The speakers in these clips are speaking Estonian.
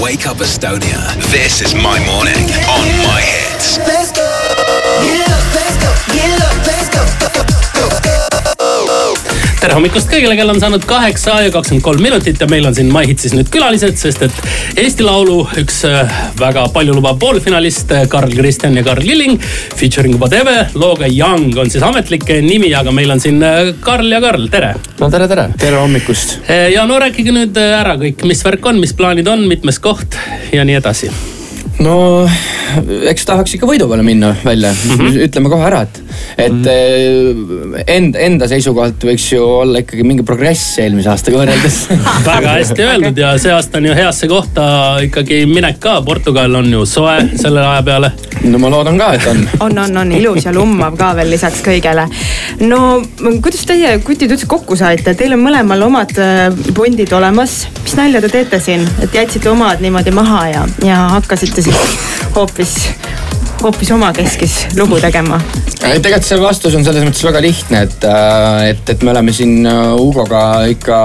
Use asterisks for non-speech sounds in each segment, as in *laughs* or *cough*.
Wake Up Estonia. This is my morning on my hits. Let's go. Get up, let's go. Get up, let's go. Tere hommikust kõigile, kell on saanud kaheksa ja kakskümmend kolm minutit ja meil on siin MyHitsis nüüd külalised, sest et Eesti Laulu üks äh, väga paljulubav poolfinalist äh, Karl Kristjan ja Karl Killing. Featuring Whatever, looga Young on siis ametlik nimi, aga meil on siin äh, Karl ja Karl, tere. no tere, tere. tere hommikust. ja no rääkige nüüd ära kõik, mis värk on, mis plaanid on, mitmes koht ja nii edasi no eks tahaks ikka võidu peale minna välja mm, -hmm. ütleme kohe ära, et, et mm -hmm. enda, enda seisukohalt võiks ju olla ikkagi mingi progress eelmise aastaga võrreldes *laughs* väga hästi öeldud ja see aasta on ju heasse kohta ikkagi minek ka, Portugal on ju soe selle aja peale. no ma loodan ka, et on. *laughs* on, on, on ilus ja lummav ka veel lisaks kõigele. no kuidas teie kutid üldse kokku saite, teil on mõlemal omad pundid äh, olemas, mis nalja te teete siin, et jätsite omad niimoodi maha ja, ja hakkasite siis hoopis, omakeskis lugu tegema? tegelikult see vastus on selles mõttes väga lihtne, et, äh, et, et me oleme siin Hugoga äh, ikka,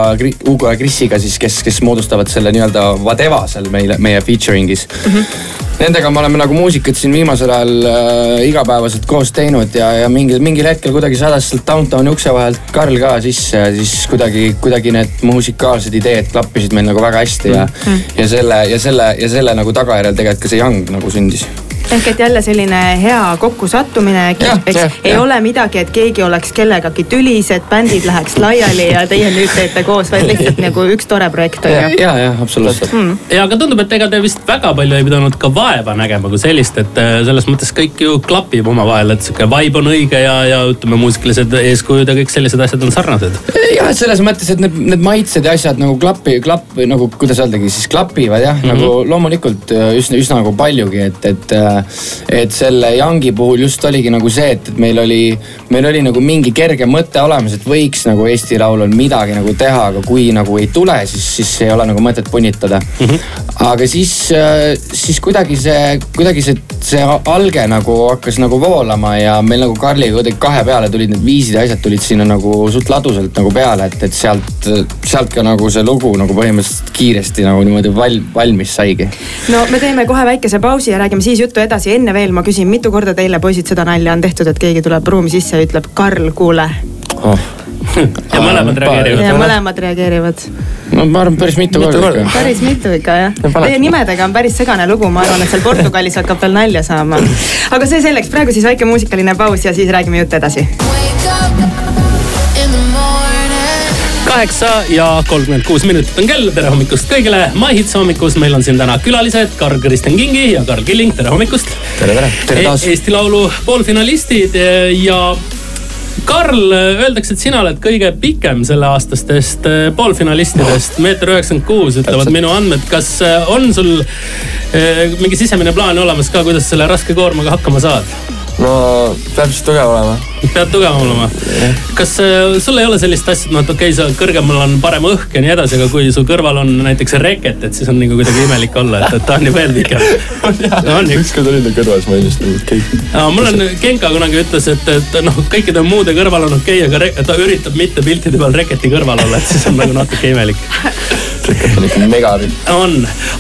Hugo ja Krisiga siis, kes, kes moodustavad selle nii-öelda Vadeva seal meile, meie featuring'is mm. -hmm. Nendega me oleme nagu muusikat siin viimasel ajal äh, igapäevaselt koos teinud ja, ja mingil, mingil hetkel kuidagi sadas sealt Downtowni ukse vahelt Karl ka sisse ja siis kuidagi, kuidagi need musikaalsed ideed klappisid meil nagu väga hästi ja mm, -hmm. ja selle, ja selle, ja selle nagu tagajärjel tegelikult ka see Young nagu sündis ehk et jälle selline hea kokkusattumine, eks ja, ei ja. ole midagi, et keegi oleks kellegagi tülis, et bändid läheks laiali ja teie nüüd teete koos, vaid lihtsalt nagu üks tore projekt on ju. ja, ja absoluutselt mm.. ja aga tundub, et ega te vist väga palju ei pidanud ka vaeva nägema kui sellist, et äh, selles mõttes kõik ju klapib omavahel, et sihuke vibe on õige ja, ja ütleme, muusikalised eeskujud ja kõik sellised asjad on sarnased. jah, et selles mõttes, et need, need maitsed ja asjad nagu klapi, klapp nagu kuidas öeldagi siis klapivad jah mm, -hmm. nagu loomulikult äh, üsna, üsna nagu paljugi, et, et äh, et selle Youngi puhul just oligi nagu see, et, et meil oli, meil oli nagu mingi kerge mõte olemas, et võiks nagu Eesti Laulul midagi nagu teha, aga kui nagu ei tule, siis, siis ei ole nagu mõtet punnitada mm. -hmm. aga siis, siis kuidagi see, kuidagi see, see alge nagu hakkas nagu voolama ja meil nagu Karliga kuidagi kahe peale tulid need viisid ja asjad tulid sinna nagu suht ladusalt nagu peale, et, et sealt, sealt ka nagu see lugu nagu põhimõtteliselt kiiresti nagu niimoodi val, valmis saigi. no me teeme kohe väikese pausi ja räägime siis juttu edasi enne veel ma küsin, mitu korda teile poisid seda nalja on tehtud, et keegi tuleb ruumi sisse ja ütleb, Karl, kuule oh. ja mõlemad reageerivad. ja mõlemad reageerivad. no ma arvan, päris mitu, mitu korda. päris mitu ikka jah. Teie nimedega on päris segane lugu, ma arvan, et seal Portugalis hakkab veel nalja saama. aga see selleks, praegu siis väike muusikaline paus ja siis räägime juttu edasi. Kaheksa ja kolmkümmend kuus minutit on kell, tere hommikust kõigile. MyHits hommikus meil on siin täna külalised Karl-Kristjan Kingi ja Karl Killing, tere hommikust. tere, tere, tere taas e. Eesti Laulu poolfinalistid ja Karl, öeldakse, et sina oled kõige pikem selleaastastest eh, poolfinalistidest, meeter üheksakümmend kuus ütlevad minu andmed. kas on sul mingi sisemine plaan olemas ka, kuidas selle raske koormaga hakkama saad? No peab vist tugev olema. pead tugevam olema. kas äh, sul ei ole sellist asja, et noh, et okei okay,, sa kõrgemal on parem õhk ja nii edasi, aga kui su kõrval on näiteks reket, et siis on nagu kuidagi imelik olla, et, et ta on ju veel pikem. ükskord olin ta kõrval, siis ma olin just nagu okei mul on, Genka kunagi ütles, et, et noh, kõikide muude kõrval on okei okay,, aga ta üritab mitte piltide peal reketi kõrval olla, et siis on nagu natuke imelik on ikka megapilt. on,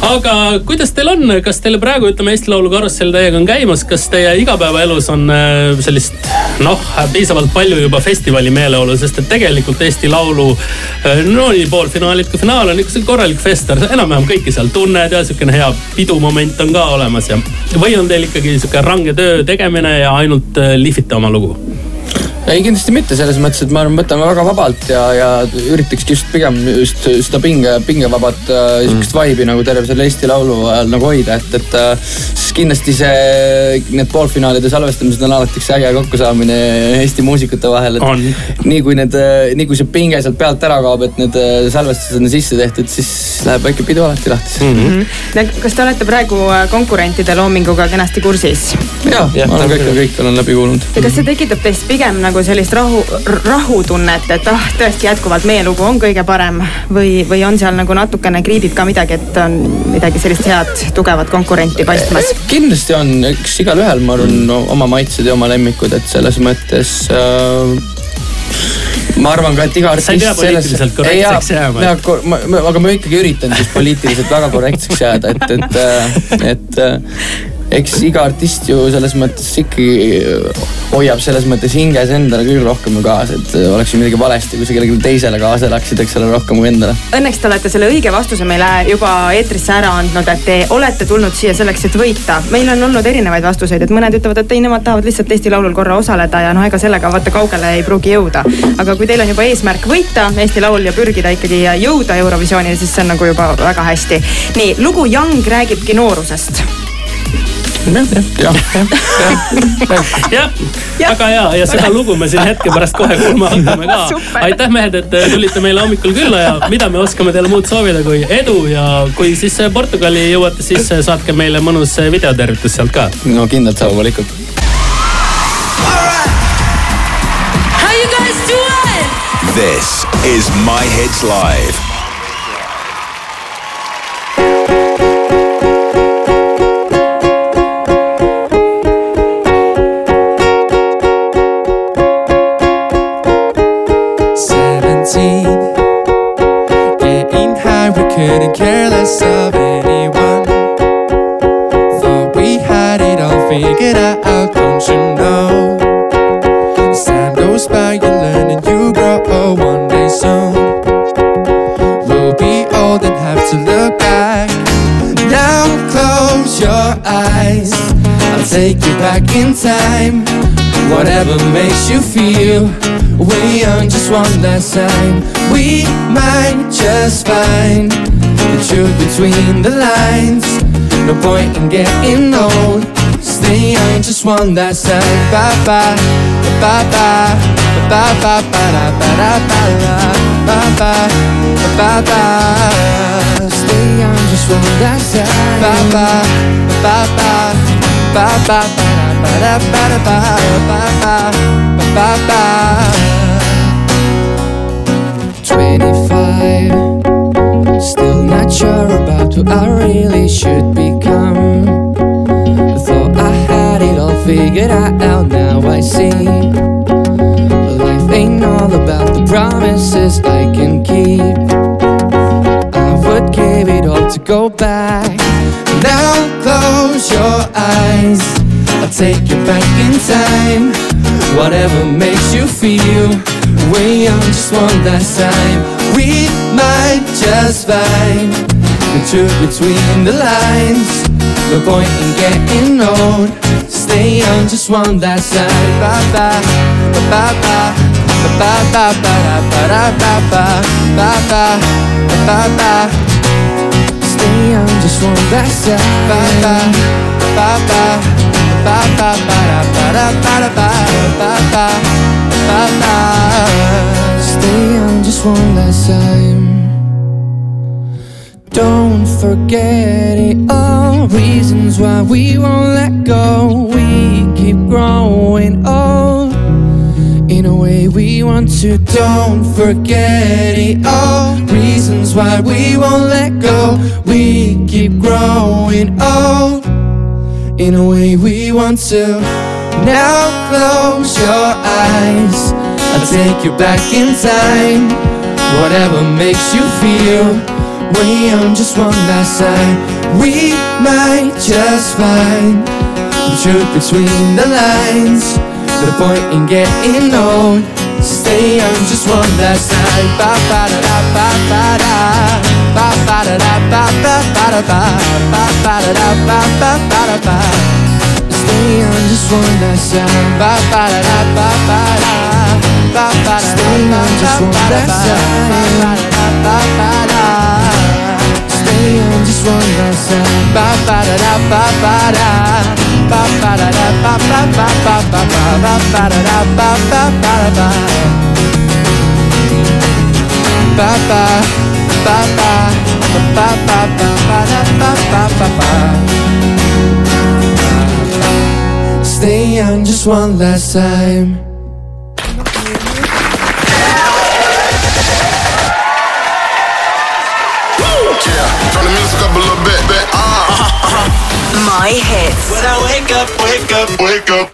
aga kuidas teil on, kas teil praegu ütleme Eesti Laulu karussell täiega on käimas, kas teie igapäevaelus on äh, sellist noh, piisavalt palju juba festivali meeleolu, sest et tegelikult Eesti Laulu äh, no nii poolfinaalid kui finaal on ikka selline korralik fest, enam-vähem kõiki seal tunned ja sihukene hea pidumoment on ka olemas ja. või on teil ikkagi sihuke range töö tegemine ja ainult äh, lihvite oma lugu? Ei, kindlasti mitte, selles mõttes, et ma arvan, võtame väga vabalt ja, ja üritakski just pigem just seda pinge, pingevabat äh, sihukest mm. vibe'i nagu terve selle Eesti Laulu ajal nagu hoida, et, et äh, siis kindlasti see, need poolfinaalide salvestamised on alati üks äge kokkusaamine Eesti muusikute vahel, et nii kui need, äh, nii kui see pinge sealt pealt ära kaob, et need salvestused on sisse tehtud, siis läheb väike pidu alati lahti mm. -hmm. kas te olete praegu konkurentide loominguga kenasti kursis? ja, ja, ma olen kõik, kõik olen läbi kuulnud. ja kas see tekitab teist pigem nagu nagu sellist rahu, rahutunnet, et ah, tõesti jätkuvalt meie lugu on kõige parem või, või on seal nagu natukene kriibib ka midagi, et on midagi sellist head, tugevat konkurenti paistmas? kindlasti on, eks igalühel, ma arvan no,, oma maitsed ja oma lemmikud, et selles mõttes äh, ma arvan ka, et iga Sa ei pea poliitiliselt korrektseks jääma. aga ma ikkagi üritan siis poliitiliselt väga korrektseks jääda, et, et, et äh, eks iga artist ju selles mõttes ikkagi hoiab selles mõttes hinges endale küll rohkem ju kaasa, et oleks ju midagi valesti, kui sa kellelegi teisele kaasa elaksid, eks ole, rohkem kui endale. Õnneks te olete selle õige vastuse meile juba eetrisse ära andnud, et te olete tulnud siia selleks, et võita. meil on olnud erinevaid vastuseid, et mõned ütlevad, et ei, nemad tahavad lihtsalt Eesti Laulul korra osaleda ja noh, ega sellega vaata kaugele ei pruugi jõuda. aga kui teil on juba eesmärk võita Eesti Laul ja pürgida ikkagi jõuda Eurovisioonile, siis see on nagu juba väga hästi. nii, lugu Young räägibki noorusest. jah, jah, Jah. väga hea ja seda lugu me siin hetke pärast kohe kuulma hakkame ka *laughs* aitäh, mehed, et tulite meile hommikul külla ja mida me oskame teile muud soovida kui edu ja kui siis Portugali jõuate, siis saatke meile mõnus videotervitus sealt ka. no kindlalt saab loomulikult. How you guys doing? This is My Hits Live. Couldn't care less of anyone. Thought we had it all figured out, don't you know? As time goes by, you learn and you grow. Oh, one day soon, we'll be old and have to look back. Now close your eyes, I'll take you back in time. Whatever makes you feel we're young just one last time. We might just find the truth between the lines. No point in getting old. Stay young just one last time. Bye bye, bye bye, bye bye, bye bye, bye bye, bye bye, bye bye. Stay young just one last time. Bye bye, bye bye, bye bye, bye bye, bye bye, bye bye, bye bye. 25 Still not sure about who I really should become. Thought I had it all figured out Now I see. Life ain't all about the promises I can keep. I would give it all to go back. Now close your eyes take you back in time Whatever makes you feel Way young, just one last time We might just find The truth between the lines No point in getting old Stay young, just one last time Bye-bye, bye-bye, bye-bye, bye-bye, bye-bye Stay on just one last time Bye-bye, bye-bye Stay on just one last time. Don't forget it all. Reasons why we won't let go. We keep growing old in a way we want to. Don't forget it all. Reasons why we won't let go. We keep growing old in a way we want to. Now close your eyes. I'll take you back in time. Whatever makes you feel. We're young just one last time. We might just find the truth between the lines. No point in getting old. Stay young just one last time. Ba ba da da ba ba da. Stay on just one last time Stay on just one last time Stay on just one last time Ba ba ba ba Stay young, just one last time. My hits. When I wake up, wake up, wake up.